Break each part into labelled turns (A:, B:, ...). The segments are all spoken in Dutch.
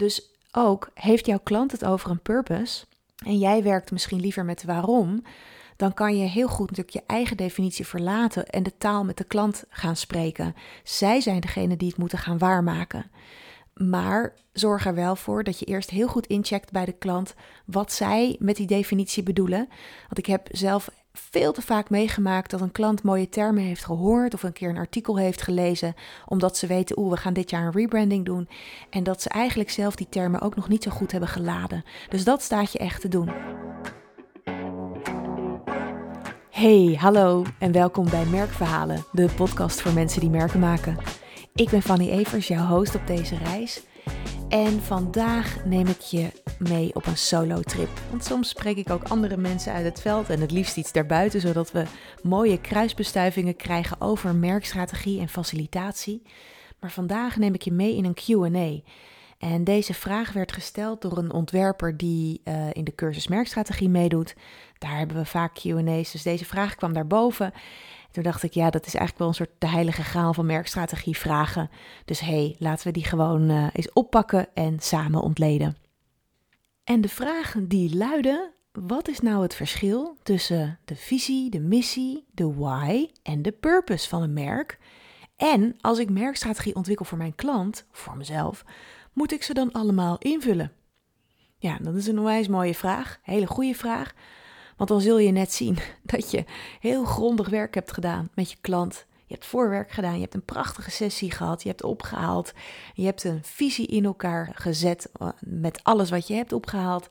A: Dus ook heeft jouw klant het over een purpose en jij werkt misschien liever met waarom, dan kan je heel goed natuurlijk je eigen definitie verlaten en de taal met de klant gaan spreken. Zij zijn degene die het moeten gaan waarmaken. Maar zorg er wel voor dat je eerst heel goed incheckt bij de klant wat zij met die definitie bedoelen. Want ik heb zelf veel te vaak meegemaakt dat een klant mooie termen heeft gehoord of een keer een artikel heeft gelezen, omdat ze weten, oeh, we gaan dit jaar een rebranding doen. En dat ze eigenlijk zelf die termen ook nog niet zo goed hebben geladen. Dus dat staat je echt te doen. Hey, hallo en welkom bij Merkverhalen, de podcast voor mensen die merken maken. Ik ben Fanny Evers, jouw host op deze reis. En vandaag neem ik je mee op een solo-trip. Want soms spreek ik ook andere mensen uit het veld en het liefst iets daarbuiten, zodat we mooie kruisbestuivingen krijgen over merkstrategie en facilitatie. Maar vandaag neem ik je mee in een QA. En deze vraag werd gesteld door een ontwerper die uh, in de cursus merkstrategie meedoet. Daar hebben we vaak QA's, dus deze vraag kwam daarboven. Toen dacht ik, ja, dat is eigenlijk wel een soort de heilige graal van merkstrategie vragen. Dus hé, hey, laten we die gewoon uh, eens oppakken en samen ontleden. En de vragen die luiden, wat is nou het verschil tussen de visie, de missie, de why en de purpose van een merk? En als ik merkstrategie ontwikkel voor mijn klant, voor mezelf, moet ik ze dan allemaal invullen? Ja, dat is een onwijs mooie vraag, hele goede vraag. Want dan zul je net zien dat je heel grondig werk hebt gedaan met je klant. Je hebt voorwerk gedaan, je hebt een prachtige sessie gehad, je hebt opgehaald. Je hebt een visie in elkaar gezet eh, met alles wat je hebt opgehaald.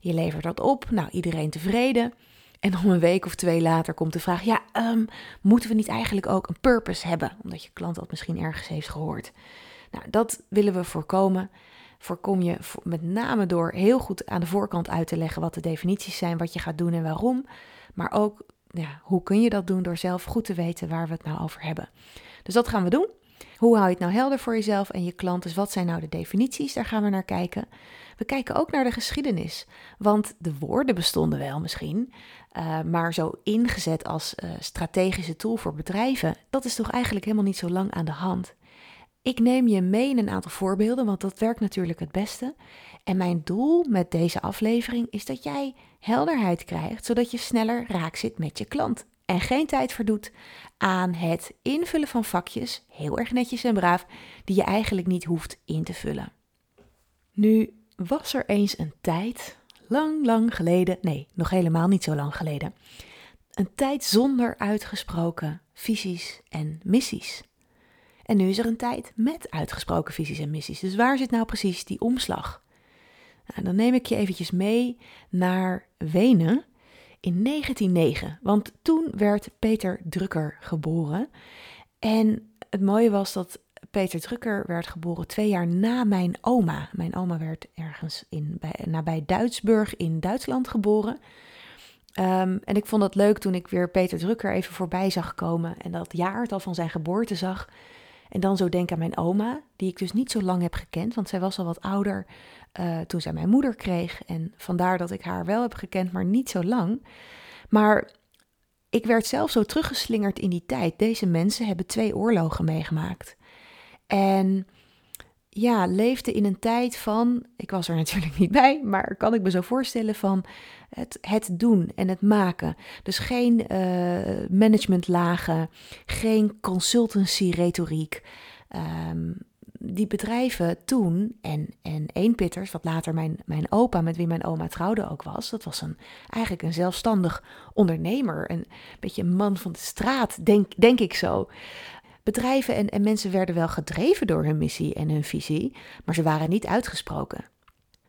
A: Je levert dat op, nou iedereen tevreden. En om een week of twee later komt de vraag: ja, um, moeten we niet eigenlijk ook een purpose hebben? Omdat je klant dat misschien ergens heeft gehoord. Nou, dat willen we voorkomen voorkom je met name door heel goed aan de voorkant uit te leggen wat de definities zijn, wat je gaat doen en waarom. Maar ook ja, hoe kun je dat doen door zelf goed te weten waar we het nou over hebben. Dus dat gaan we doen. Hoe hou je het nou helder voor jezelf en je klant? Dus wat zijn nou de definities? Daar gaan we naar kijken. We kijken ook naar de geschiedenis. Want de woorden bestonden wel misschien, uh, maar zo ingezet als uh, strategische tool voor bedrijven, dat is toch eigenlijk helemaal niet zo lang aan de hand. Ik neem je mee in een aantal voorbeelden, want dat werkt natuurlijk het beste. En mijn doel met deze aflevering is dat jij helderheid krijgt, zodat je sneller raak zit met je klant. En geen tijd verdoet aan het invullen van vakjes, heel erg netjes en braaf, die je eigenlijk niet hoeft in te vullen. Nu was er eens een tijd, lang, lang geleden, nee, nog helemaal niet zo lang geleden, een tijd zonder uitgesproken visies en missies. En nu is er een tijd met uitgesproken visies en missies. Dus waar zit nou precies die omslag? Nou, dan neem ik je eventjes mee naar Wenen in 1909. Want toen werd Peter Drucker geboren. En het mooie was dat Peter Drucker werd geboren twee jaar na mijn oma. Mijn oma werd ergens in, bij, nabij Duitsburg in Duitsland geboren. Um, en ik vond het leuk toen ik weer Peter Drucker even voorbij zag komen en dat jaartal van zijn geboorte zag. En dan zo denk aan mijn oma, die ik dus niet zo lang heb gekend, want zij was al wat ouder uh, toen zij mijn moeder kreeg. En vandaar dat ik haar wel heb gekend, maar niet zo lang. Maar ik werd zelf zo teruggeslingerd in die tijd. Deze mensen hebben twee oorlogen meegemaakt. En ja, leefde in een tijd van, ik was er natuurlijk niet bij, maar kan ik me zo voorstellen van het, het doen en het maken. Dus geen uh, managementlagen, geen consultancy-retoriek. Um, die bedrijven toen, en, en Eenpitters, wat later mijn, mijn opa, met wie mijn oma trouwde ook was, dat was een, eigenlijk een zelfstandig ondernemer, een beetje een man van de straat, denk, denk ik zo. Bedrijven en, en mensen werden wel gedreven door hun missie en hun visie, maar ze waren niet uitgesproken.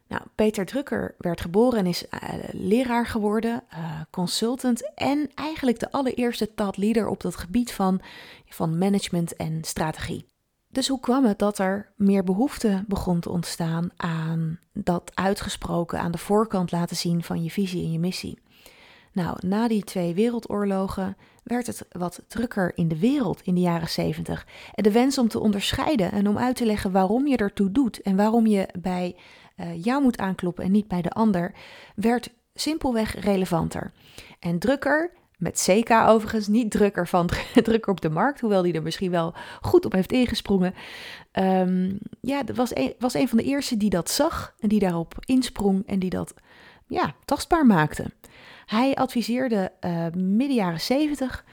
A: Nou, Peter Drucker werd geboren en is uh, leraar geworden, uh, consultant en eigenlijk de allereerste thought leader op dat gebied van, van management en strategie. Dus hoe kwam het dat er meer behoefte begon te ontstaan aan dat uitgesproken aan de voorkant laten zien van je visie en je missie? Nou, na die twee wereldoorlogen werd het wat drukker in de wereld in de jaren 70. En de wens om te onderscheiden en om uit te leggen waarom je ertoe doet en waarom je bij uh, jou moet aankloppen en niet bij de ander, werd simpelweg relevanter. En drukker met CK overigens, niet drukker van drukker op de markt, hoewel die er misschien wel goed op heeft ingesprongen. Um, ja, dat was een, was een van de eerste die dat zag en die daarop insprong en die dat ja, tastbaar maakte. Hij adviseerde uh, midden jaren 70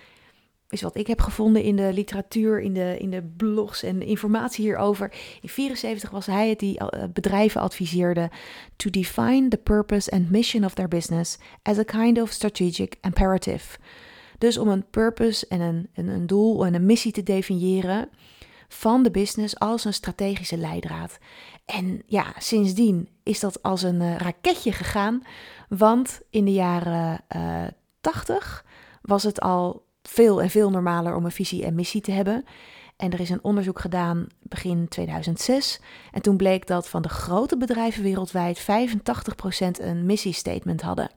A: is wat ik heb gevonden in de literatuur, in de, in de blogs en informatie hierover. In 74 was hij het die uh, bedrijven adviseerde to define the purpose and mission of their business as a kind of strategic imperative. Dus om een purpose en een, een, een doel en een missie te definiëren van de business als een strategische leidraad. En ja, sindsdien is dat als een uh, raketje gegaan, want in de jaren uh, 80 was het al veel en veel normaler om een visie en missie te hebben. En er is een onderzoek gedaan begin 2006. En toen bleek dat van de grote bedrijven wereldwijd 85% een missiestatement hadden.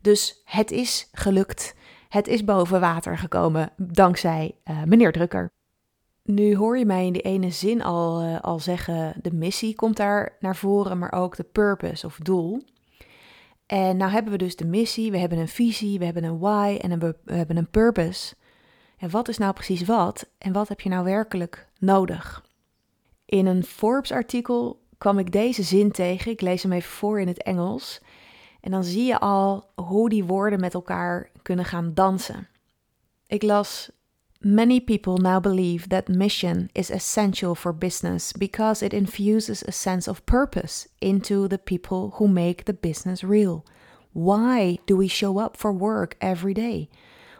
A: Dus het is gelukt. Het is boven water gekomen dankzij uh, meneer Drukker. Nu hoor je mij in de ene zin al, uh, al zeggen: de missie komt daar naar voren, maar ook de purpose of doel. En nou hebben we dus de missie, we hebben een visie, we hebben een why en we hebben een purpose. En wat is nou precies wat en wat heb je nou werkelijk nodig? In een Forbes-artikel kwam ik deze zin tegen. Ik lees hem even voor in het Engels. En dan zie je al hoe die woorden met elkaar kunnen gaan dansen. Ik las Many people now believe that mission is essential for business because it infuses a sense of purpose into the people who make the business real. Why do we show up for work every day?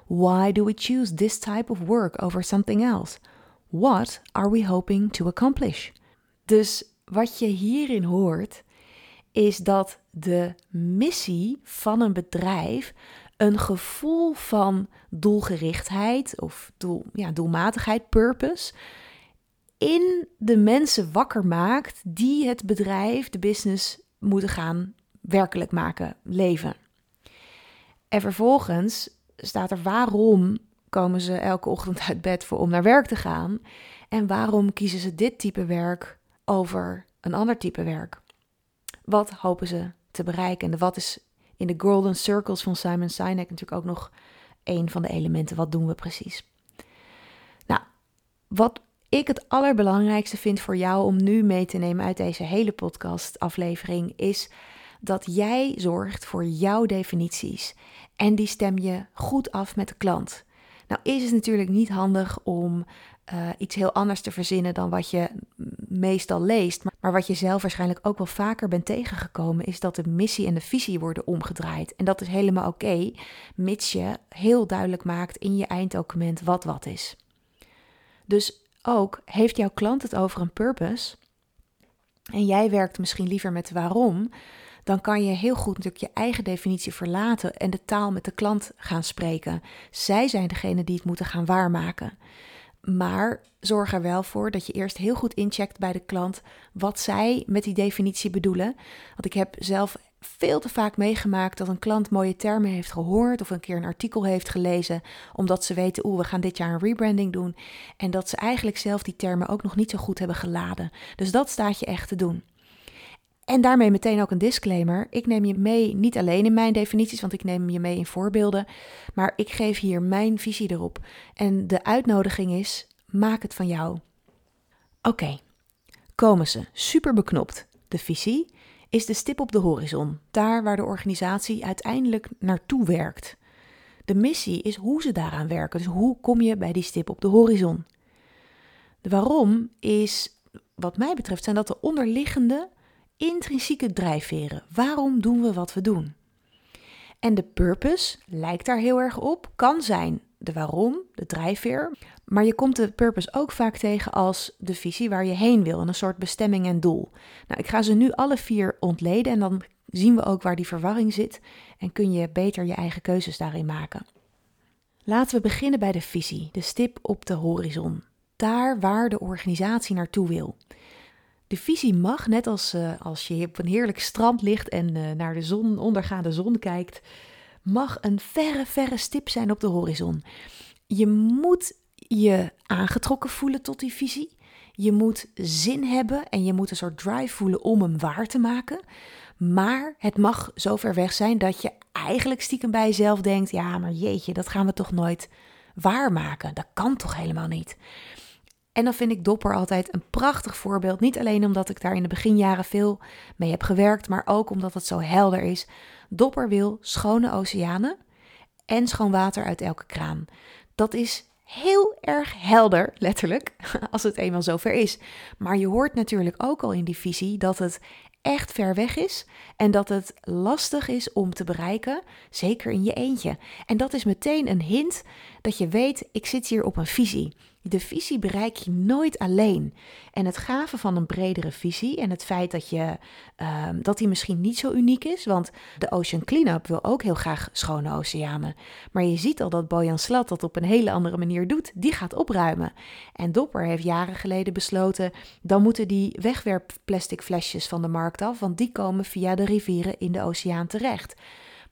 A: Why do we choose this type of work over something else? What are we hoping to accomplish? Dus wat je hierin hoort, is dat de missie van een bedrijf een gevoel van doelgerichtheid of doel, ja, doelmatigheid, purpose, in de mensen wakker maakt die het bedrijf, de business moeten gaan werkelijk maken, leven. En vervolgens staat er waarom komen ze elke ochtend uit bed voor om naar werk te gaan en waarom kiezen ze dit type werk over een ander type werk. Wat hopen ze te bereiken en wat is in de Golden Circles van Simon Sinek natuurlijk ook nog een van de elementen. Wat doen we precies? Nou, wat ik het allerbelangrijkste vind voor jou om nu mee te nemen uit deze hele podcast-aflevering is dat jij zorgt voor jouw definities en die stem je goed af met de klant. Nou is het natuurlijk niet handig om uh, iets heel anders te verzinnen dan wat je meestal leest. Maar, wat je zelf waarschijnlijk ook wel vaker bent tegengekomen, is dat de missie en de visie worden omgedraaid. En dat is helemaal oké, mits je heel duidelijk maakt in je einddocument wat wat is. Dus ook heeft jouw klant het over een purpose en jij werkt misschien liever met waarom, dan kan je heel goed natuurlijk je eigen definitie verlaten en de taal met de klant gaan spreken. Zij zijn degene die het moeten gaan waarmaken. Maar zorg er wel voor dat je eerst heel goed incheckt bij de klant wat zij met die definitie bedoelen. Want ik heb zelf veel te vaak meegemaakt dat een klant mooie termen heeft gehoord of een keer een artikel heeft gelezen, omdat ze weten, oeh, we gaan dit jaar een rebranding doen. En dat ze eigenlijk zelf die termen ook nog niet zo goed hebben geladen. Dus dat staat je echt te doen. En daarmee meteen ook een disclaimer. Ik neem je mee niet alleen in mijn definities, want ik neem je mee in voorbeelden. Maar ik geef hier mijn visie erop. En de uitnodiging is: maak het van jou. Oké, komen ze. Super beknopt. De visie is de stip op de horizon, daar waar de organisatie uiteindelijk naartoe werkt. De missie is hoe ze daaraan werken. Dus hoe kom je bij die stip op de horizon? De waarom is, wat mij betreft, zijn dat de onderliggende intrinsieke drijfveren. Waarom doen we wat we doen? En de purpose lijkt daar heel erg op, kan zijn de waarom, de drijfveer. Maar je komt de purpose ook vaak tegen als de visie waar je heen wil, een soort bestemming en doel. Nou, ik ga ze nu alle vier ontleden en dan zien we ook waar die verwarring zit en kun je beter je eigen keuzes daarin maken. Laten we beginnen bij de visie, de stip op de horizon. Daar waar de organisatie naartoe wil. De visie mag, net als uh, als je op een heerlijk strand ligt en uh, naar de zon, ondergaande zon kijkt, mag een verre, verre stip zijn op de horizon. Je moet je aangetrokken voelen tot die visie. Je moet zin hebben en je moet een soort drive voelen om hem waar te maken. Maar het mag zo ver weg zijn dat je eigenlijk stiekem bij jezelf denkt: ja, maar jeetje, dat gaan we toch nooit waarmaken? Dat kan toch helemaal niet? En dan vind ik Dopper altijd een prachtig voorbeeld. Niet alleen omdat ik daar in de beginjaren veel mee heb gewerkt, maar ook omdat het zo helder is. Dopper wil schone oceanen en schoon water uit elke kraan. Dat is heel erg helder, letterlijk, als het eenmaal zover is. Maar je hoort natuurlijk ook al in die visie dat het echt ver weg is en dat het lastig is om te bereiken, zeker in je eentje. En dat is meteen een hint dat je weet, ik zit hier op een visie. De visie bereik je nooit alleen. En het gave van een bredere visie en het feit dat, je, ehm, dat die misschien niet zo uniek is, want de Ocean Cleanup wil ook heel graag schone oceanen. Maar je ziet al dat Bojan Slat dat op een hele andere manier doet. Die gaat opruimen. En Dopper heeft jaren geleden besloten, dan moeten die wegwerpplastic flesjes van de markt af, want die komen via de rivieren in de oceaan terecht.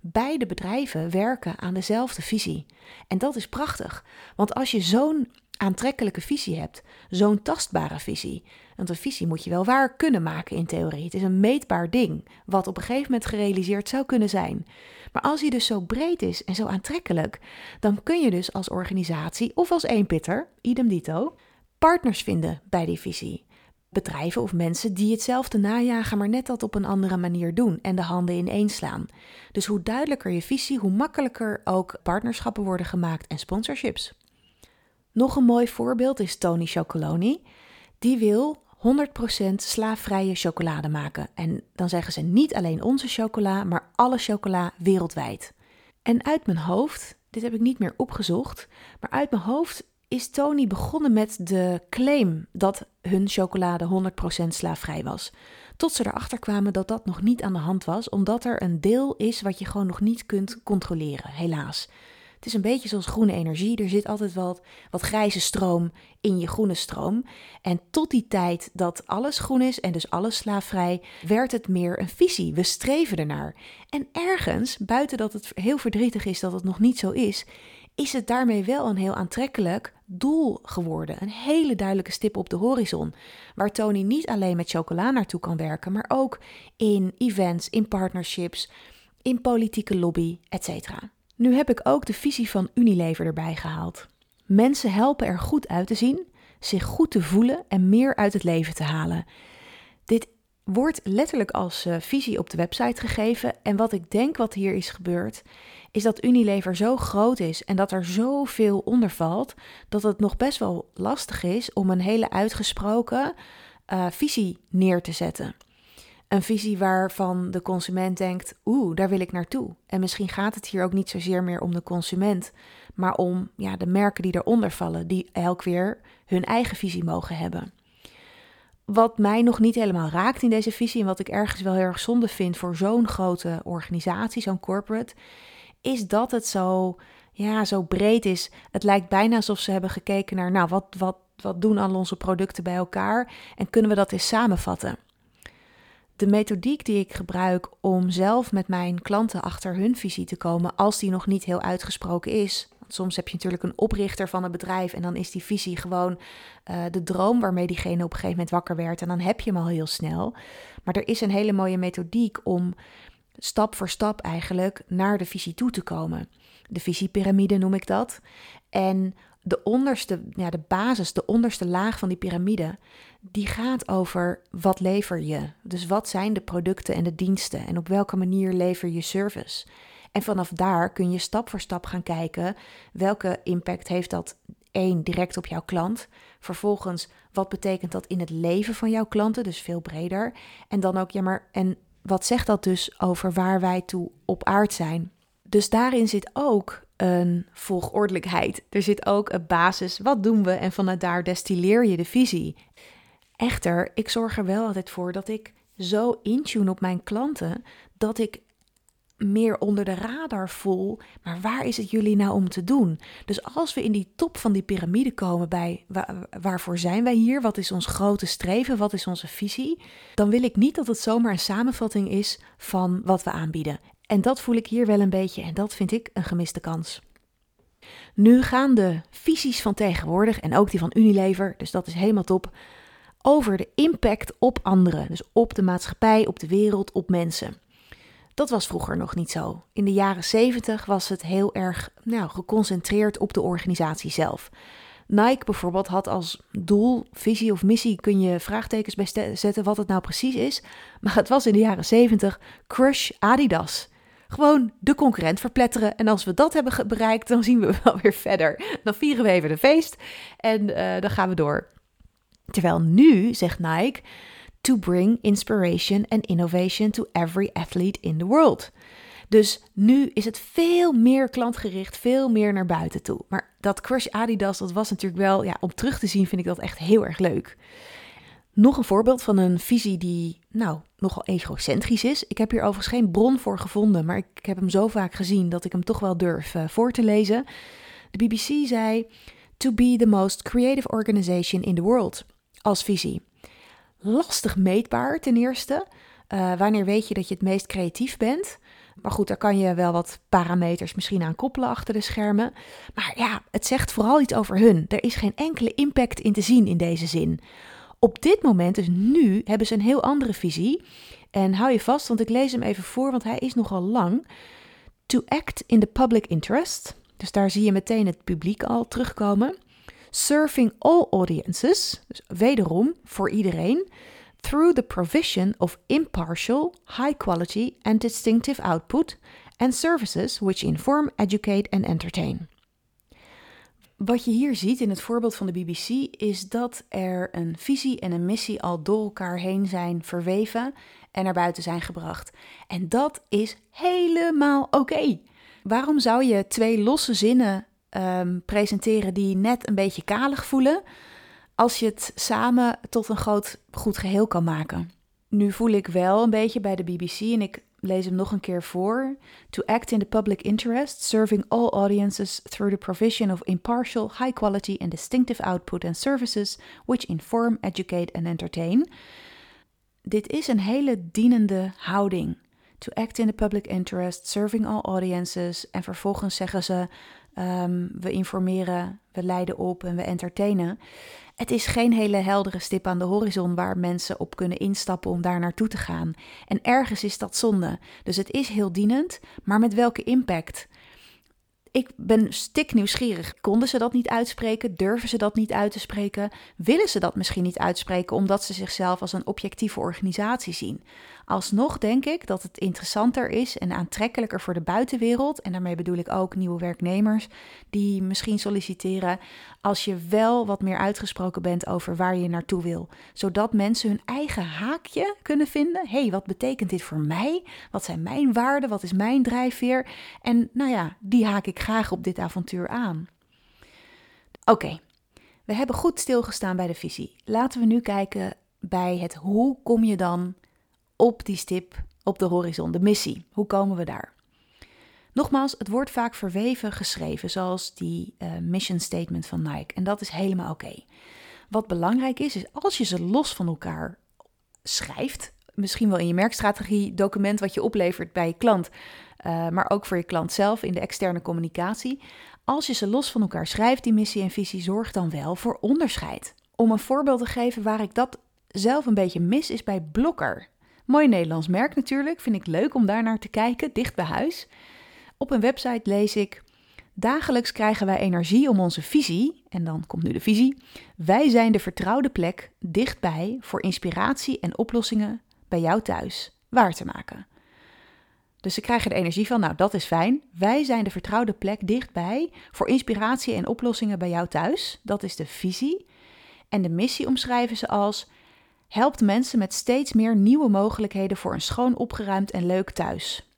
A: Beide bedrijven werken aan dezelfde visie. En dat is prachtig, want als je zo'n aantrekkelijke visie hebt, zo'n tastbare visie. Want een visie moet je wel waar kunnen maken in theorie. Het is een meetbaar ding, wat op een gegeven moment gerealiseerd zou kunnen zijn. Maar als hij dus zo breed is en zo aantrekkelijk, dan kun je dus als organisatie of als eenpitter, idem dito, partners vinden bij die visie. Bedrijven of mensen die hetzelfde najagen, maar net dat op een andere manier doen en de handen ineens slaan. Dus hoe duidelijker je visie, hoe makkelijker ook partnerschappen worden gemaakt en sponsorships. Nog een mooi voorbeeld is Tony Chocoloni. Die wil 100% slaafvrije chocolade maken. En dan zeggen ze niet alleen onze chocola, maar alle chocola wereldwijd. En uit mijn hoofd, dit heb ik niet meer opgezocht, maar uit mijn hoofd is Tony begonnen met de claim dat hun chocolade 100% slaafvrij was. Tot ze erachter kwamen dat dat nog niet aan de hand was, omdat er een deel is wat je gewoon nog niet kunt controleren, helaas. Het is een beetje zoals groene energie. Er zit altijd wat, wat grijze stroom in je groene stroom. En tot die tijd dat alles groen is en dus alles slaafvrij, werd het meer een visie. We streven ernaar. En ergens, buiten dat het heel verdrietig is dat het nog niet zo is, is het daarmee wel een heel aantrekkelijk doel geworden. Een hele duidelijke stip op de horizon. Waar Tony niet alleen met chocola naartoe kan werken, maar ook in events, in partnerships, in politieke lobby, etc. Nu heb ik ook de visie van Unilever erbij gehaald. Mensen helpen er goed uit te zien, zich goed te voelen en meer uit het leven te halen. Dit wordt letterlijk als uh, visie op de website gegeven. En wat ik denk wat hier is gebeurd, is dat Unilever zo groot is en dat er zoveel onder valt, dat het nog best wel lastig is om een hele uitgesproken uh, visie neer te zetten. Een visie waarvan de consument denkt: oeh, daar wil ik naartoe. En misschien gaat het hier ook niet zozeer meer om de consument, maar om ja, de merken die eronder vallen, die elk weer hun eigen visie mogen hebben. Wat mij nog niet helemaal raakt in deze visie en wat ik ergens wel heel erg zonde vind voor zo'n grote organisatie, zo'n corporate, is dat het zo, ja, zo breed is. Het lijkt bijna alsof ze hebben gekeken naar, nou, wat, wat, wat doen al onze producten bij elkaar en kunnen we dat eens samenvatten? de methodiek die ik gebruik om zelf met mijn klanten achter hun visie te komen, als die nog niet heel uitgesproken is. Soms heb je natuurlijk een oprichter van een bedrijf en dan is die visie gewoon uh, de droom waarmee diegene op een gegeven moment wakker werd en dan heb je hem al heel snel. Maar er is een hele mooie methodiek om stap voor stap eigenlijk naar de visie toe te komen. De visiepyramide noem ik dat. En de onderste, ja, de basis, de onderste laag van die piramide, die gaat over wat lever je. Dus wat zijn de producten en de diensten en op welke manier lever je service. En vanaf daar kun je stap voor stap gaan kijken welke impact heeft dat één direct op jouw klant. Vervolgens, wat betekent dat in het leven van jouw klanten, dus veel breder. En dan ook, ja maar, en wat zegt dat dus over waar wij toe op aard zijn? Dus daarin zit ook een volgordelijkheid. Er zit ook een basis. Wat doen we? En vanuit daar destilleer je de visie. Echter, ik zorg er wel altijd voor dat ik zo intune op mijn klanten dat ik meer onder de radar voel. Maar waar is het jullie nou om te doen? Dus als we in die top van die piramide komen bij waarvoor zijn wij hier? Wat is ons grote streven? Wat is onze visie? Dan wil ik niet dat het zomaar een samenvatting is van wat we aanbieden. En dat voel ik hier wel een beetje en dat vind ik een gemiste kans. Nu gaan de visies van tegenwoordig en ook die van Unilever, dus dat is helemaal top, over de impact op anderen. Dus op de maatschappij, op de wereld, op mensen. Dat was vroeger nog niet zo. In de jaren 70 was het heel erg nou, geconcentreerd op de organisatie zelf. Nike bijvoorbeeld had als doel, visie of missie, kun je vraagtekens bij zetten wat het nou precies is. Maar het was in de jaren 70 Crush Adidas. Gewoon de concurrent verpletteren. En als we dat hebben bereikt, dan zien we wel weer verder. Dan vieren we even de feest en uh, dan gaan we door. Terwijl nu zegt Nike to bring inspiration and innovation to every athlete in the world. Dus nu is het veel meer klantgericht, veel meer naar buiten toe. Maar dat Crush Adidas, dat was natuurlijk wel, ja, om terug te zien vind ik dat echt heel erg leuk. Nog een voorbeeld van een visie die, nou, nogal egocentrisch is. Ik heb hier overigens geen bron voor gevonden, maar ik heb hem zo vaak gezien dat ik hem toch wel durf uh, voor te lezen. De BBC zei: To be the most creative organization in the world als visie. Lastig meetbaar ten eerste. Uh, wanneer weet je dat je het meest creatief bent? Maar goed, daar kan je wel wat parameters misschien aan koppelen achter de schermen. Maar ja, het zegt vooral iets over hun. Er is geen enkele impact in te zien in deze zin. Op dit moment, dus nu, hebben ze een heel andere visie. En hou je vast, want ik lees hem even voor, want hij is nogal lang. To act in the public interest. Dus daar zie je meteen het publiek al terugkomen. Serving all audiences, dus wederom voor iedereen, through the provision of impartial, high quality and distinctive output and services which inform, educate and entertain. Wat je hier ziet in het voorbeeld van de BBC is dat er een visie en een missie al door elkaar heen zijn verweven en naar buiten zijn gebracht. En dat is helemaal oké. Waarom zou je twee losse zinnen um, presenteren die net een beetje kalig voelen, als je het samen tot een groot goed geheel kan maken. Nu voel ik wel een beetje bij de BBC en ik lees hem nog een keer voor. To act in the public interest, serving all audiences through the provision of impartial, high quality and distinctive output and services which inform, educate and entertain. Dit is een hele dienende houding. To act in the public interest, serving all audiences. En vervolgens zeggen ze: um, we informeren, we leiden op en we entertainen. Het is geen hele heldere stip aan de horizon waar mensen op kunnen instappen om daar naartoe te gaan. En ergens is dat zonde. Dus het is heel dienend, maar met welke impact? Ik ben stik nieuwsgierig. Konden ze dat niet uitspreken? Durven ze dat niet uit te spreken? Willen ze dat misschien niet uitspreken omdat ze zichzelf als een objectieve organisatie zien? Alsnog denk ik dat het interessanter is en aantrekkelijker voor de buitenwereld, en daarmee bedoel ik ook nieuwe werknemers die misschien solliciteren, als je wel wat meer uitgesproken bent over waar je naartoe wil, zodat mensen hun eigen haakje kunnen vinden. Hé, hey, wat betekent dit voor mij? Wat zijn mijn waarden? Wat is mijn drijfveer? En nou ja, die haak ik graag op dit avontuur aan. Oké, we hebben goed stilgestaan bij de visie. Laten we nu kijken bij het hoe kom je dan op die stip op de horizon, de missie. Hoe komen we daar? Nogmaals, het wordt vaak verweven geschreven, zoals die uh, mission statement van Nike. En dat is helemaal oké. Wat belangrijk is, is als je ze los van elkaar schrijft, misschien wel in je merkstrategie document wat je oplevert bij je klant, uh, maar ook voor je klant zelf in de externe communicatie. Als je ze los van elkaar schrijft, die missie en visie, zorg dan wel voor onderscheid. Om een voorbeeld te geven waar ik dat zelf een beetje mis, is bij Blokker. Mooi Nederlands merk natuurlijk, vind ik leuk om daar naar te kijken, dicht bij huis. Op een website lees ik: Dagelijks krijgen wij energie om onze visie, en dan komt nu de visie. Wij zijn de vertrouwde plek dichtbij voor inspiratie en oplossingen bij jou thuis waar te maken. Dus ze krijgen de energie van, nou dat is fijn. Wij zijn de vertrouwde plek dichtbij voor inspiratie en oplossingen bij jou thuis. Dat is de visie. En de missie omschrijven ze als helpt mensen met steeds meer nieuwe mogelijkheden voor een schoon, opgeruimd en leuk thuis.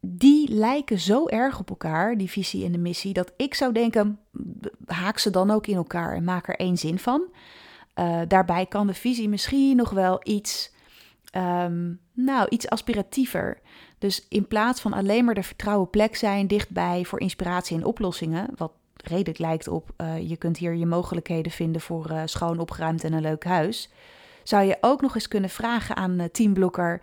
A: Die lijken zo erg op elkaar, die visie en de missie, dat ik zou denken: haak ze dan ook in elkaar en maak er één zin van. Uh, daarbij kan de visie misschien nog wel iets, um, nou, iets aspiratiever. Dus in plaats van alleen maar de vertrouwen plek zijn dichtbij voor inspiratie en oplossingen, wat redelijk lijkt op uh, je kunt hier je mogelijkheden vinden voor uh, schoon opgeruimd en een leuk huis, zou je ook nog eens kunnen vragen aan uh, Teamblokker,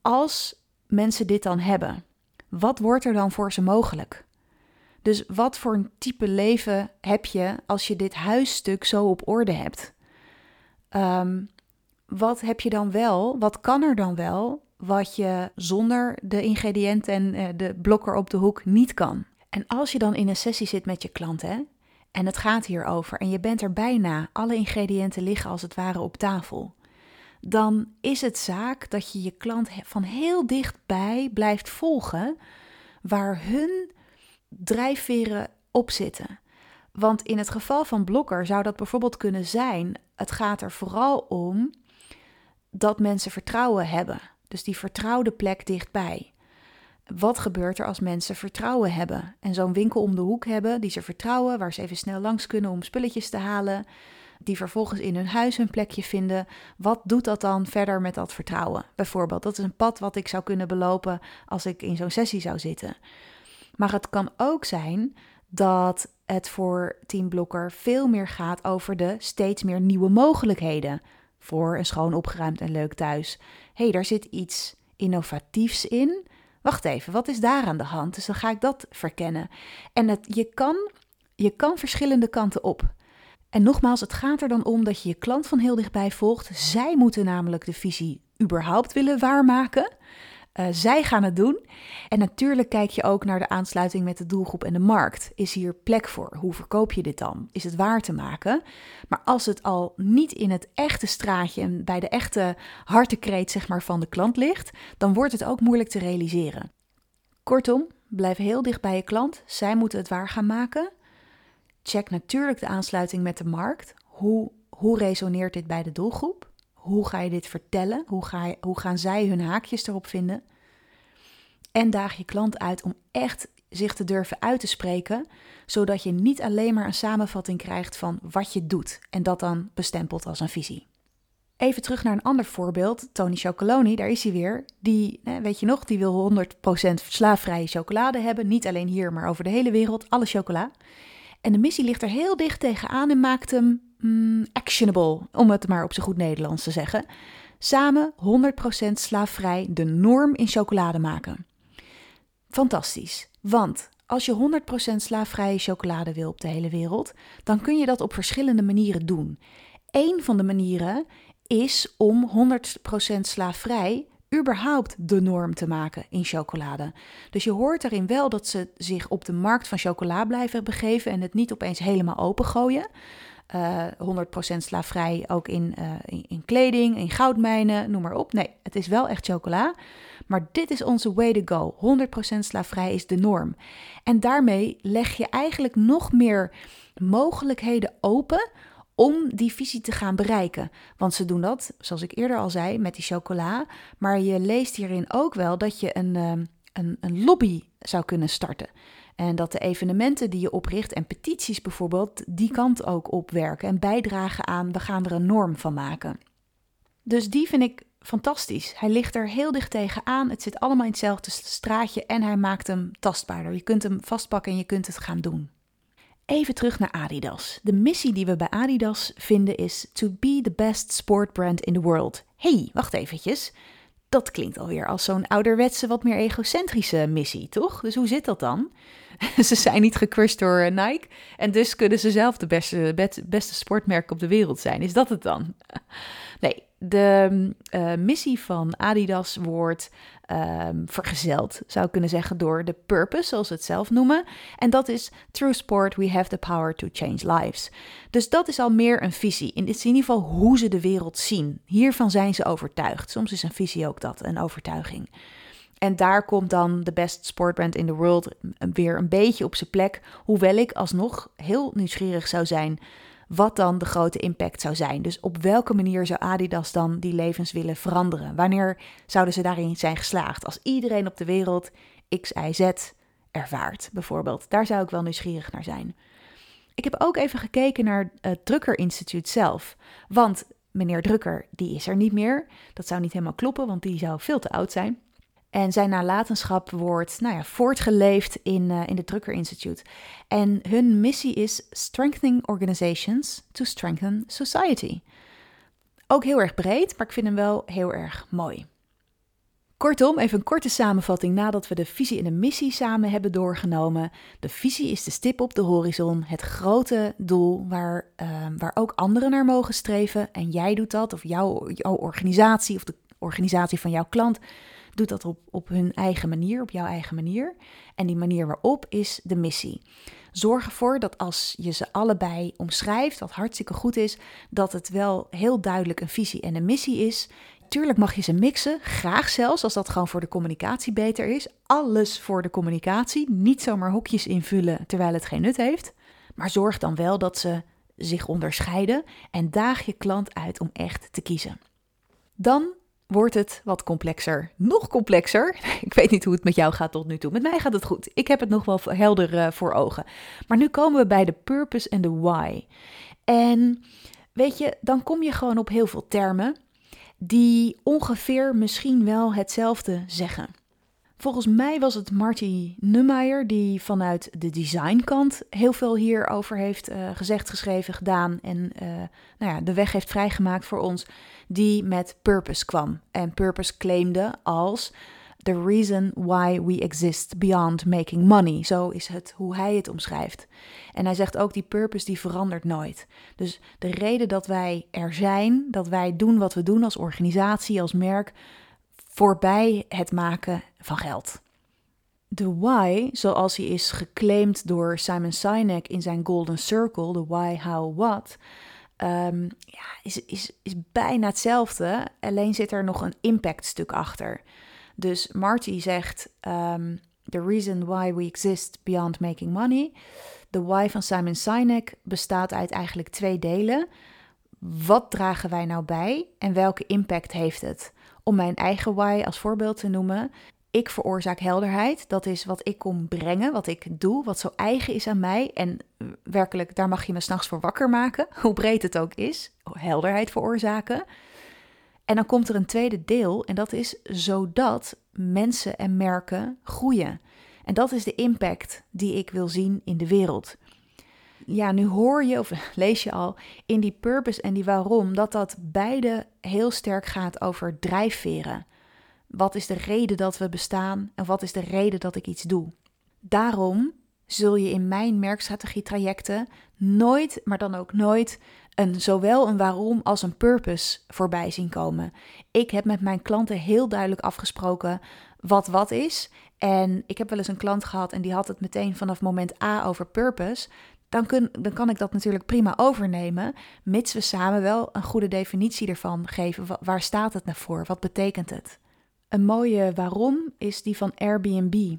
A: als mensen dit dan hebben, wat wordt er dan voor ze mogelijk? Dus wat voor een type leven heb je als je dit huisstuk zo op orde hebt? ehm, wat heb je dan wel? Wat kan er dan wel? Wat je zonder de ingrediënten en de blokker op de hoek niet kan. En als je dan in een sessie zit met je klant, hè, en het gaat hierover, en je bent er bijna, alle ingrediënten liggen als het ware op tafel, dan is het zaak dat je je klant van heel dichtbij blijft volgen waar hun drijfveren op zitten. Want in het geval van blokker zou dat bijvoorbeeld kunnen zijn: het gaat er vooral om dat mensen vertrouwen hebben. Dus die vertrouwde plek dichtbij. Wat gebeurt er als mensen vertrouwen hebben en zo'n winkel om de hoek hebben die ze vertrouwen, waar ze even snel langs kunnen om spulletjes te halen, die vervolgens in hun huis hun plekje vinden? Wat doet dat dan verder met dat vertrouwen? Bijvoorbeeld, dat is een pad wat ik zou kunnen belopen als ik in zo'n sessie zou zitten. Maar het kan ook zijn dat het voor Team Blokker veel meer gaat over de steeds meer nieuwe mogelijkheden voor een schoon opgeruimd en leuk thuis. Hey, daar zit iets innovatiefs in. Wacht even, wat is daar aan de hand? Dus dan ga ik dat verkennen. En het, je, kan, je kan verschillende kanten op. En nogmaals, het gaat er dan om dat je je klant van heel dichtbij volgt. Zij moeten namelijk de visie überhaupt willen waarmaken. Uh, zij gaan het doen. En natuurlijk kijk je ook naar de aansluiting met de doelgroep en de markt. Is hier plek voor? Hoe verkoop je dit dan? Is het waar te maken? Maar als het al niet in het echte straatje en bij de echte hartekreet zeg maar, van de klant ligt, dan wordt het ook moeilijk te realiseren. Kortom, blijf heel dicht bij je klant. Zij moeten het waar gaan maken. Check natuurlijk de aansluiting met de markt. Hoe, hoe resoneert dit bij de doelgroep? Hoe ga je dit vertellen? Hoe, ga je, hoe gaan zij hun haakjes erop vinden? En daag je klant uit om echt zich te durven uit te spreken, zodat je niet alleen maar een samenvatting krijgt van wat je doet en dat dan bestempelt als een visie. Even terug naar een ander voorbeeld. Tony Chocoloni, daar is hij weer. Die, weet je nog, die wil 100% slaafvrije chocolade hebben. Niet alleen hier, maar over de hele wereld. Alle chocola. En de missie ligt er heel dicht tegenaan en maakt hem mm, actionable, om het maar op zijn goed Nederlands te zeggen. Samen 100% slaafvrij de norm in chocolade maken. Fantastisch, want als je 100% slaafvrije chocolade wil op de hele wereld, dan kun je dat op verschillende manieren doen. Eén van de manieren is om 100% slaafvrij überhaupt de norm te maken in chocolade. Dus je hoort erin wel dat ze zich op de markt van chocola blijven begeven en het niet opeens helemaal opengooien. Uh, eh, 100% slaafvrij ook in, uh, in, in, kleding, in goudmijnen, noem maar op. Nee, het is wel echt chocola. Maar dit is onze way to go. 100% slaafvrij is de norm. En daarmee leg je eigenlijk nog meer mogelijkheden open om die visie te gaan bereiken. Want ze doen dat, zoals ik eerder al zei, met die chocola. Maar je leest hierin ook wel dat je een, ehm, een, een lobby zou kunnen starten. En dat de evenementen die je opricht en petities bijvoorbeeld die kant ook opwerken en bijdragen aan we gaan er een norm van maken. Dus die vind ik fantastisch. Hij ligt er heel dicht tegenaan. Het zit allemaal in hetzelfde straatje en hij maakt hem tastbaarder. Je kunt hem vastpakken en je kunt het gaan doen. Even terug naar Adidas. De missie die we bij Adidas vinden is to be the best sport brand in the world. hey, wacht eventjes. Dat klinkt alweer als zo'n ouderwetse, wat meer egocentrische missie, toch? Dus hoe zit dat dan? ze zijn niet gecrushed door eh, Nike en dus kunnen ze zelf de beste, beste sportmerk op de wereld zijn. Is dat het dan? Nee, de uh, missie van Adidas wordt um, vergezeld, zou ik kunnen zeggen, door de purpose, zoals ze het zelf noemen. En dat is Through sport we have the power to change lives. Dus dat is al meer een visie. In, in ieder geval hoe ze de wereld zien. Hiervan zijn ze overtuigd. Soms is een visie ook dat, een overtuiging. En daar komt dan de best sportbrand in the world weer een beetje op zijn plek. Hoewel ik alsnog heel nieuwsgierig zou zijn wat dan de grote impact zou zijn. Dus op welke manier zou Adidas dan die levens willen veranderen? Wanneer zouden ze daarin zijn geslaagd? Als iedereen op de wereld X, Y, Z ervaart, bijvoorbeeld. Daar zou ik wel nieuwsgierig naar zijn. Ik heb ook even gekeken naar het Drucker Instituut zelf. Want meneer Drucker, die is er niet meer. Dat zou niet helemaal kloppen, want die zou veel te oud zijn. En zijn nalatenschap wordt nou ja, voortgeleefd in, uh, in het Drucker Institute. En hun missie is Strengthening Organizations to Strengthen Society. Ook heel erg breed, maar ik vind hem wel heel erg mooi. Kortom, even een korte samenvatting nadat we de visie en de missie samen hebben doorgenomen. De visie is de stip op de horizon, het grote doel waar, uh, waar ook anderen naar mogen streven. En jij doet dat, of jouw, jouw organisatie of de organisatie van jouw klant doet dat op, op hun eigen manier, op jouw eigen manier. En die manier waarop is de missie. Zorg ervoor dat als je ze allebei omschrijft, wat hartstikke goed is, dat het wel heel duidelijk een visie en een missie is. Tuurlijk mag je ze mixen, graag zelfs als dat gewoon voor de communicatie beter is. Alles voor de communicatie, niet zomaar hokjes invullen terwijl het geen nut heeft. Maar zorg dan wel dat ze zich onderscheiden en daag je klant uit om echt te kiezen. Dan wordt het wat complexer. Nog complexer. Ik weet niet hoe het met jou gaat tot nu toe. Met mij gaat het goed. Ik heb het nog wel helder uh, voor ogen. Maar nu komen we bij de purpose en de why. En weet je, dan kom je gewoon op heel veel termen die ongeveer misschien wel hetzelfde zeggen. Volgens mij was het Marty Neumeyer die vanuit de designkant heel veel hierover heeft uh, gezegd, geschreven, gedaan en uh, nou ja, de weg heeft vrijgemaakt voor ons, die met purpose kwam. En purpose claimde als the reason why we exist beyond making money. Zo is het hoe hij het omschrijft. En hij zegt ook die purpose die verandert nooit. Dus de reden dat wij er zijn, dat wij doen wat we doen als organisatie, als merk, voorbij het maken van geld. De why, zoals hij is geclaimd door Simon Sinek in zijn Golden Circle, de why, how, what, um, ja, is, is, is bijna hetzelfde, alleen zit er nog een impact stuk achter. Dus Marty zegt, um, the reason why we exist beyond making money. De why van Simon Sinek bestaat uit eigenlijk twee delen. Wat dragen wij nou bij en welke impact heeft het? Om mijn eigen why als voorbeeld te noemen. Ik veroorzaak helderheid. Dat is wat ik kom brengen, wat ik doe, wat zo eigen is aan mij. En werkelijk, daar mag je me s'nachts voor wakker maken, hoe breed het ook is. Helderheid veroorzaken. En dan komt er een tweede deel, en dat is zodat mensen en merken groeien. En dat is de impact die ik wil zien in de wereld. Ja, nu hoor je of lees je al in die purpose en die waarom dat dat beide heel sterk gaat over drijfveren. Wat is de reden dat we bestaan en wat is de reden dat ik iets doe? Daarom zul je in mijn merkstrategietrajecten nooit, maar dan ook nooit, een, zowel een waarom als een purpose voorbij zien komen. Ik heb met mijn klanten heel duidelijk afgesproken wat wat is. En ik heb wel eens een klant gehad en die had het meteen vanaf moment A over purpose. Dan, dan kan ik dat natuurlijk prima overnemen, mits we samen wel een goede definitie ervan geven. Waar staat het nou voor? Wat betekent het? Een mooie waarom is die van Airbnb.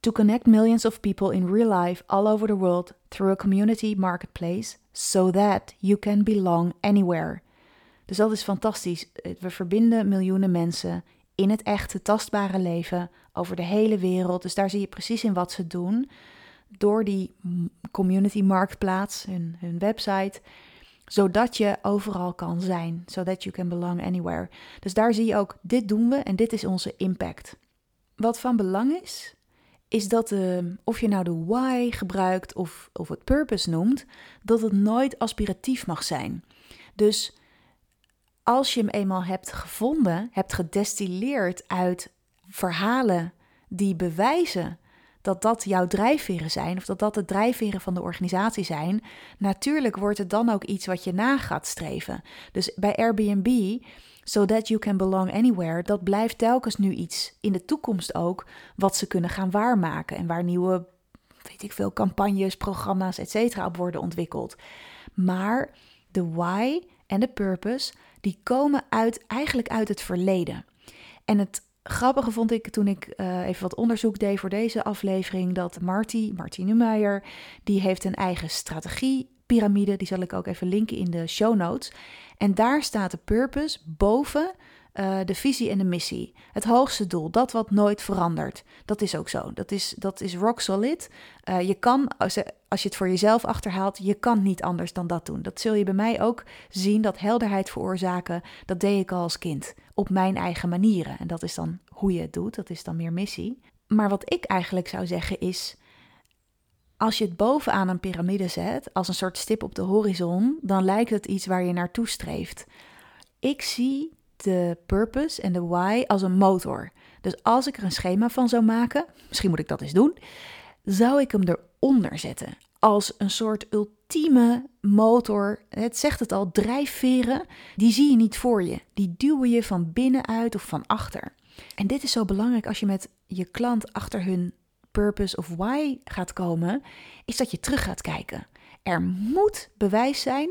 A: To connect millions of people in real life all over the world through a community marketplace so that you can belong anywhere. Dus dat is fantastisch. We verbinden miljoenen mensen in het echte, tastbare leven over de hele wereld. Dus daar zie je precies in wat ze doen. Door die community marktplaats, hun, hun website, zodat je overal kan zijn. Zodat you can belong anywhere. Dus daar zie je ook, dit doen we en dit is onze impact. Wat van belang is, is dat uh, of je nou de why gebruikt of, of het purpose noemt, dat het nooit aspiratief mag zijn. Dus als je hem eenmaal hebt gevonden, hebt gedestilleerd uit verhalen die bewijzen dat dat jouw drijfveren zijn, of dat dat de drijfveren van de organisatie zijn, natuurlijk wordt het dan ook iets wat je na gaat streven. Dus bij Airbnb So that you can belong anywhere, dat blijft telkens nu iets in de toekomst ook wat ze kunnen gaan waarmaken en waar nieuwe, weet ik veel, campagnes, programma's, etc. op worden ontwikkeld. Maar de why en de purpose, die komen uit, eigenlijk uit het verleden. En het grappige vond ik toen ik uh, even wat onderzoek deed voor deze aflevering, dat Marty, Marty Neumeyer, die heeft een eigen strategie piramide. Die zal ik ook even linken in de show notes. En daar staat de purpose boven uh, de visie en de missie. Het hoogste doel, dat wat nooit verandert. Dat is ook zo. Dat is, dat is rock solid. Uh, je kan, als, als je het voor jezelf achterhaalt, je kan niet anders dan dat doen. Dat zul je bij mij ook zien, dat helderheid veroorzaken. Dat deed ik al als kind, op mijn eigen manieren. En dat is dan hoe je het doet, dat is dan meer missie. Maar wat ik eigenlijk zou zeggen is, als je het bovenaan een piramide zet, als een soort stip op de horizon, dan lijkt het iets waar je naartoe streeft. Ik zie de purpose en de why als een motor. Dus als ik er een schema van zou maken, misschien moet ik dat eens doen, zou ik hem eronder zetten. Als een soort ultieme motor. Het zegt het al, drijfveren, die zie je niet voor je. Die duwen je van binnenuit of van achter. En dit is zo belangrijk als je met je klant achter hun purpose of why gaat komen, is dat je terug gaat kijken. Er moet bewijs zijn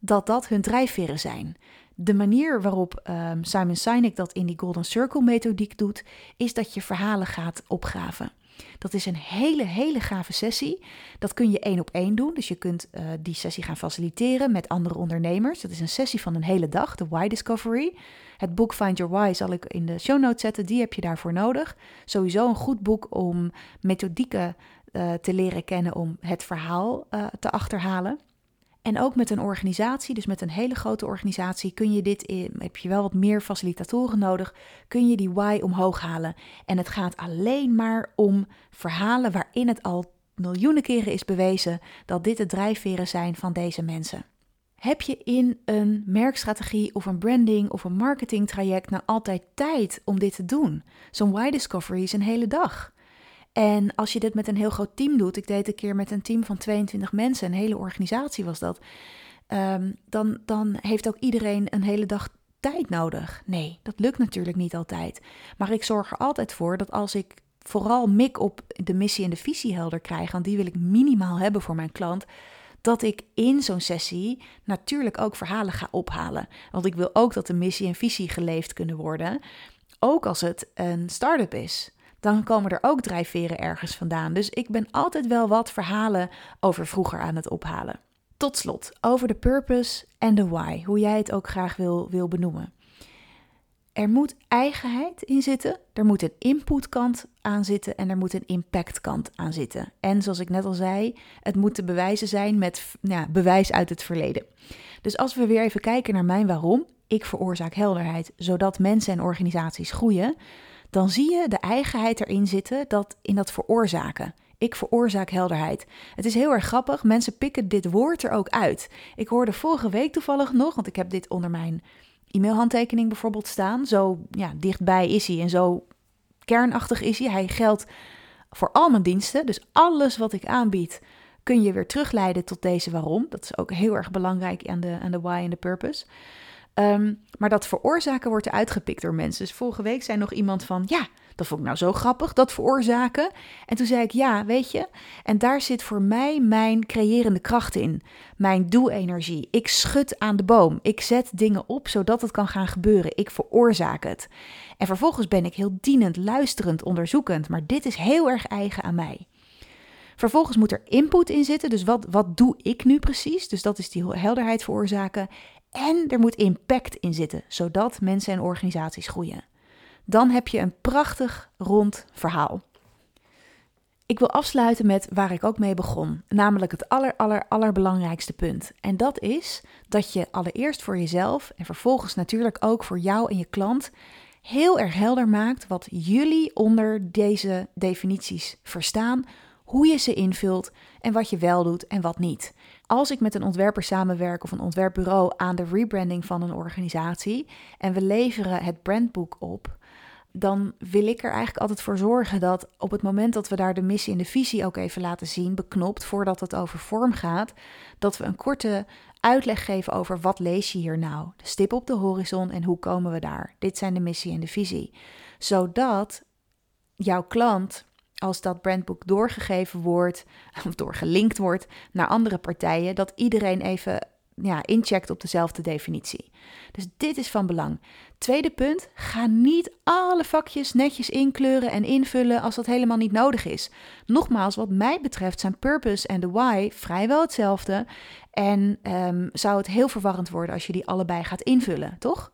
A: dat dat hun drijfveren zijn. De manier waarop um, Simon Sinek dat in die Golden Circle methodiek doet, is dat je verhalen gaat opgraven. Dat is een hele, hele gave sessie. Dat kun je één op één doen. Dus je kunt uh, die sessie gaan faciliteren met andere ondernemers. Dat is een sessie van een hele dag, de Why Discovery. Het boek Find Your Why zal ik in de show notes zetten. Die heb je daarvoor nodig. Sowieso een goed boek om methodieken uh, te leren kennen om het verhaal uh, te achterhalen. En ook met een organisatie, dus met een hele grote organisatie, kun je dit in, heb je wel wat meer facilitatoren nodig, kun je die why omhoog halen. En het gaat alleen maar om verhalen waarin het al miljoenen keren is bewezen dat dit de drijfveren zijn van deze mensen. Heb je in een merkstrategie of een branding of een marketingtraject nou altijd tijd om dit te doen? Zo'n why discovery is een hele dag. En als je dit met een heel groot team doet, ik deed een keer met een team van 22 mensen, een hele organisatie was dat, um, dan, dan heeft ook iedereen een hele dag tijd nodig. Nee, dat lukt natuurlijk niet altijd. Maar ik zorg er altijd voor dat als ik vooral mik op de missie en de visie helder krijg, want die wil ik minimaal hebben voor mijn klant, dat ik in zo'n sessie natuurlijk ook verhalen ga ophalen. Want ik wil ook dat de missie en visie geleefd kunnen worden, ook als het een start-up is dan komen er ook drijfveren ergens vandaan. Dus ik ben altijd wel wat verhalen over vroeger aan het ophalen. Tot slot, over de purpose en de why, hoe jij het ook graag wil, wil benoemen. Er moet eigenheid in zitten, er moet een inputkant aan zitten en er moet een impactkant aan zitten. En zoals ik net al zei, het moet te bewijzen zijn met nou, bewijs uit het verleden. Dus als we weer even kijken naar mijn waarom, ik veroorzaak helderheid zodat mensen en organisaties groeien, dan zie je de eigenheid erin zitten dat in dat veroorzaken. Ik veroorzaak helderheid. Het is heel erg grappig. Mensen pikken dit woord er ook uit. Ik hoorde vorige week toevallig nog, want ik heb dit onder mijn e-mailhandtekening bijvoorbeeld staan. Zo ja, dichtbij is hij en zo kernachtig is hij. Hij geldt voor al mijn diensten. Dus alles wat ik aanbied, kun je weer terugleiden tot deze waarom. Dat is ook heel erg belangrijk aan de, aan de why en de purpose. Um, maar dat veroorzaken wordt uitgepikt door mensen. Dus vorige week zei nog iemand van, ja, dat vond ik nou zo grappig, dat veroorzaken. En toen zei ik, ja, weet je, en daar zit voor mij mijn creërende kracht in. Mijn doe-energie. Ik schud aan de boom. Ik zet dingen op zodat het kan gaan gebeuren. Ik veroorzaak het. En vervolgens ben ik heel dienend, luisterend, onderzoekend. Maar dit is heel erg eigen aan mij. Vervolgens moet er input in zitten. Dus wat, wat doe ik nu precies? Dus dat is die helderheid veroorzaken. En er moet impact in zitten, zodat mensen en organisaties groeien. Dan heb je een prachtig rond verhaal. Ik wil afsluiten met waar ik ook mee begon, namelijk het aller, aller, allerbelangrijkste punt. En dat is dat je allereerst voor jezelf en vervolgens natuurlijk ook voor jou en je klant heel erg helder maakt wat jullie onder deze definities verstaan, hoe je ze invult en wat je wel doet en wat niet als ik met een ontwerper samenwerk of een ontwerpbureau aan de rebranding van een organisatie en we leveren het brandboek op, dan wil ik er eigenlijk altijd voor zorgen dat op het moment dat we daar de missie en de visie ook even laten zien, beknopt voordat het over vorm gaat, dat we een korte uitleg geven over wat lees je hier nou, de stip op de horizon en hoe komen we daar. Dit zijn de missie en de visie. Zodat jouw klant als dat brandboek doorgegeven wordt of doorgelinkt wordt naar andere partijen, dat iedereen even ja, incheckt op dezelfde definitie. Dus dit is van belang. Tweede punt, ga niet alle vakjes netjes inkleuren en invullen als dat helemaal niet nodig is. Nogmaals, wat mij betreft zijn purpose en de why vrijwel hetzelfde. En um, zou het heel verwarrend worden als je die allebei gaat invullen, toch?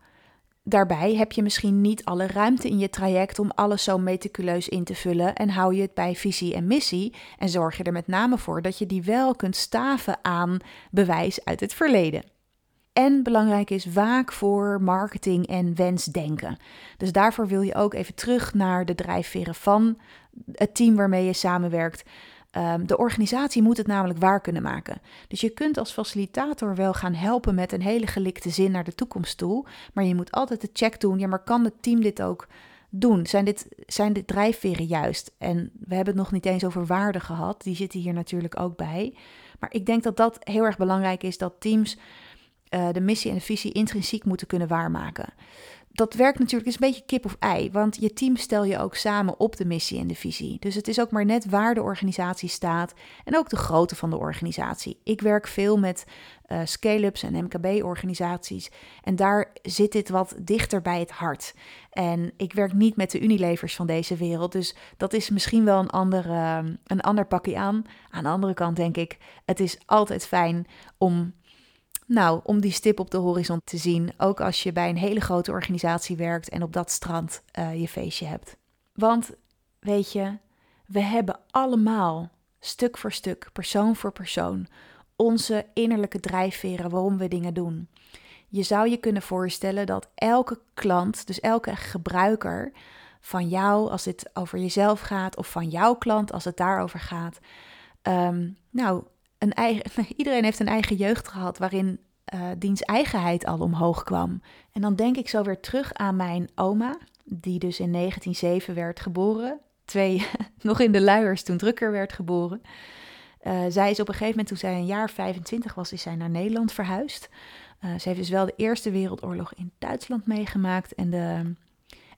A: Daarbij heb je misschien niet alle ruimte in je traject om alles zo meticuleus in te vullen en hou je het bij visie en missie en zorg je er met name voor dat je die wel kunt staven aan bewijs uit het verleden. En belangrijk is waak voor marketing en wensdenken. Dus daarvoor wil je ook even terug naar de drijfveren van het team waarmee je samenwerkt. Ehm, de organisatie moet het namelijk waar kunnen maken. Dus je kunt als facilitator wel gaan helpen met een hele gelikte zin naar de toekomst toe. Maar je moet altijd de check doen. Ja, maar kan het team dit ook doen? Zijn dit, zijn dit drijfveren juist? En we hebben het nog niet eens over waarden gehad. Die zitten hier natuurlijk ook bij. Maar ik denk dat dat heel erg belangrijk is dat teams uh, de missie en de visie intrinsiek moeten kunnen waarmaken dat werkt natuurlijk is een beetje kip of ei, want je team stel je ook samen op de missie en de visie. Dus het is ook maar net waar de organisatie staat en ook de grootte van de organisatie. Ik werk veel met uh, scale-ups en MKB-organisaties en daar zit dit wat dichter bij het hart. En ik werk niet met de Unilevers van deze wereld, dus dat is misschien wel een, andere, een ander pakje aan. Aan de andere kant denk ik, het is altijd fijn om nou, om die stip op de horizon te zien, ook als je bij een hele grote organisatie werkt en op dat strand uh, je feestje hebt. Want weet je, we hebben allemaal stuk voor stuk, persoon voor persoon, onze innerlijke drijfveren waarom we dingen doen. Je zou je kunnen voorstellen dat elke klant, dus elke gebruiker van jou, als het over jezelf gaat, of van jouw klant als het daarover gaat, um, nou, iedereen heeft een eigen jeugd gehad waarin uh, diens eigenheid al omhoog kwam. En dan denk ik zo weer terug aan mijn oma, die dus in 1907 werd geboren. Twee, nog in de luiers toen Drukker werd geboren. Uh, zij is op een gegeven moment, toen zij een jaar 25 was, is zij naar Nederland verhuisd. Uh, ze heeft dus wel de Eerste Wereldoorlog in Duitsland meegemaakt en de,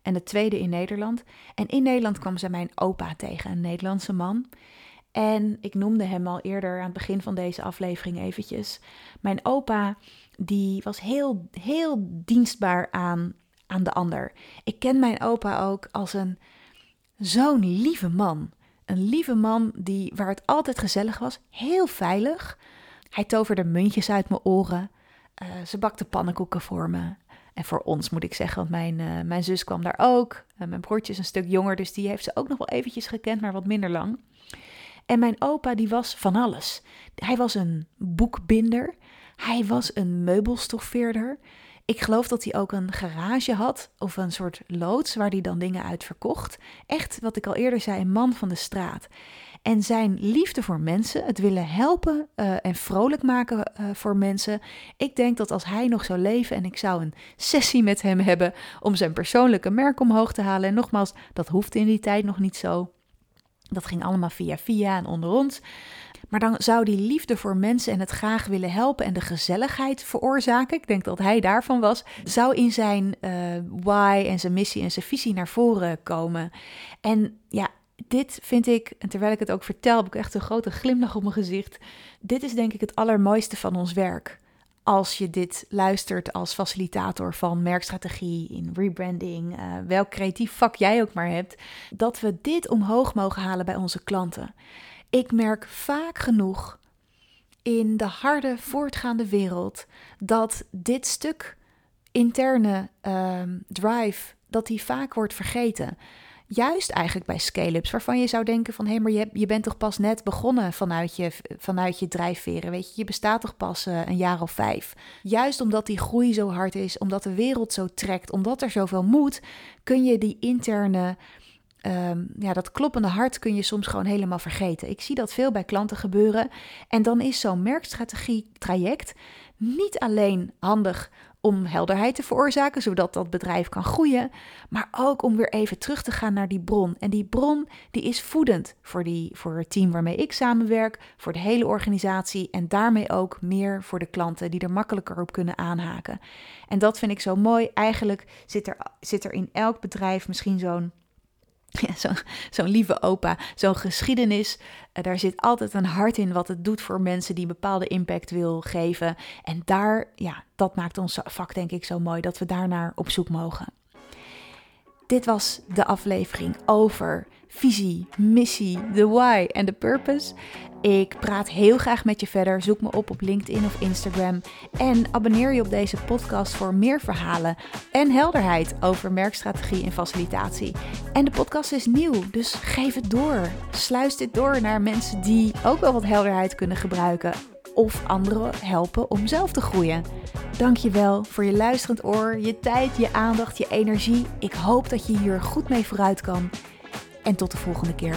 A: en de Tweede in Nederland. En in Nederland kwam ze mijn opa tegen, een Nederlandse man. En ik noemde hem al eerder aan het begin van deze aflevering eventjes. Mijn opa, die was heel, heel dienstbaar aan, aan de ander. Ik ken mijn opa ook als een zo'n lieve man. Een lieve man die, waar het altijd gezellig was, heel veilig. Hij toverde muntjes uit mijn oren. Uh, ze bakte pannenkoeken voor me. En voor ons moet ik zeggen, want mijn, uh, mijn zus kwam daar ook. Uh, mijn broertje is een stuk jonger, dus die heeft ze ook nog wel eventjes gekend, maar wat minder lang. En mijn opa die was van alles. Hij was een boekbinder. Hij was een meubelstoffeerder. Ik geloof dat hij ook een garage had of een soort loods waar hij dan dingen uit verkocht. Echt, wat ik al eerder zei, een man van de straat. En zijn liefde voor mensen, het willen helpen uh, en vrolijk maken uh, voor mensen. Ik denk dat als hij nog zou leven en ik zou een sessie met hem hebben om zijn persoonlijke merk omhoog te halen. En nogmaals, dat hoefde in die tijd nog niet zo. Dat ging allemaal via via en onder ons. Maar dan zou die liefde voor mensen en het graag willen helpen en de gezelligheid veroorzaken, ik denk dat hij daarvan was, zou in zijn uh, why en zijn missie en zijn visie naar voren komen. En ja, dit vind ik, en terwijl ik het ook vertel, heb ik echt een grote glimlach op mijn gezicht. Dit is denk ik het allermooiste van ons werk als je dit luistert als facilitator van merkstrategie, in rebranding, uh, welk creatief vak jij ook maar hebt, dat we dit omhoog mogen halen bij onze klanten. Ik merk vaak genoeg in de harde, voortgaande wereld dat dit stuk interne uh, drive, dat die vaak wordt vergeten. Juist eigenlijk bij scale-ups, waarvan je zou denken van... hé, hey, maar je, bent toch pas net begonnen vanuit je, vanuit je drijfveren, weet je? Je bestaat toch pas uh, een jaar of vijf. Juist omdat die groei zo hard is, omdat de wereld zo trekt, omdat er zoveel moet... kun je die interne, um, ja, dat kloppende hart kun je soms gewoon helemaal vergeten. Ik zie dat veel bij klanten gebeuren. En dan is zo'n merkstrategie traject niet alleen handig om helderheid te veroorzaken, zodat dat bedrijf kan groeien, maar ook om weer even terug te gaan naar die bron. En die bron die is voedend voor, die, voor het team waarmee ik samenwerk, voor de hele organisatie en daarmee ook meer voor de klanten die er makkelijker op kunnen aanhaken. En dat vind ik zo mooi. Eigenlijk zit er, zit er in elk bedrijf misschien zo'n Zo'n zo lieve opa, zo'n geschiedenis. Uh, daar zit altijd een hart in wat het doet voor mensen die een bepaalde impact wil geven. En daar, ja, dat maakt ons vak denk ik zo mooi dat we daarnaar op zoek mogen. Dit was de aflevering over visie, missie, de why en de purpose. Ik praat heel graag met je verder. Zoek me op op LinkedIn of Instagram. En abonneer je op deze podcast voor meer verhalen en helderheid over merkstrategie en facilitatie. En de podcast is nieuw, dus geef het door. Sluis dit door naar mensen die ook wel wat helderheid kunnen gebruiken. Of anderen helpen om zelf te groeien. Dankjewel voor je luisterend oor, je tijd, je aandacht, je energie. Ik hoop dat je hier goed mee vooruit kan. En tot de volgende keer.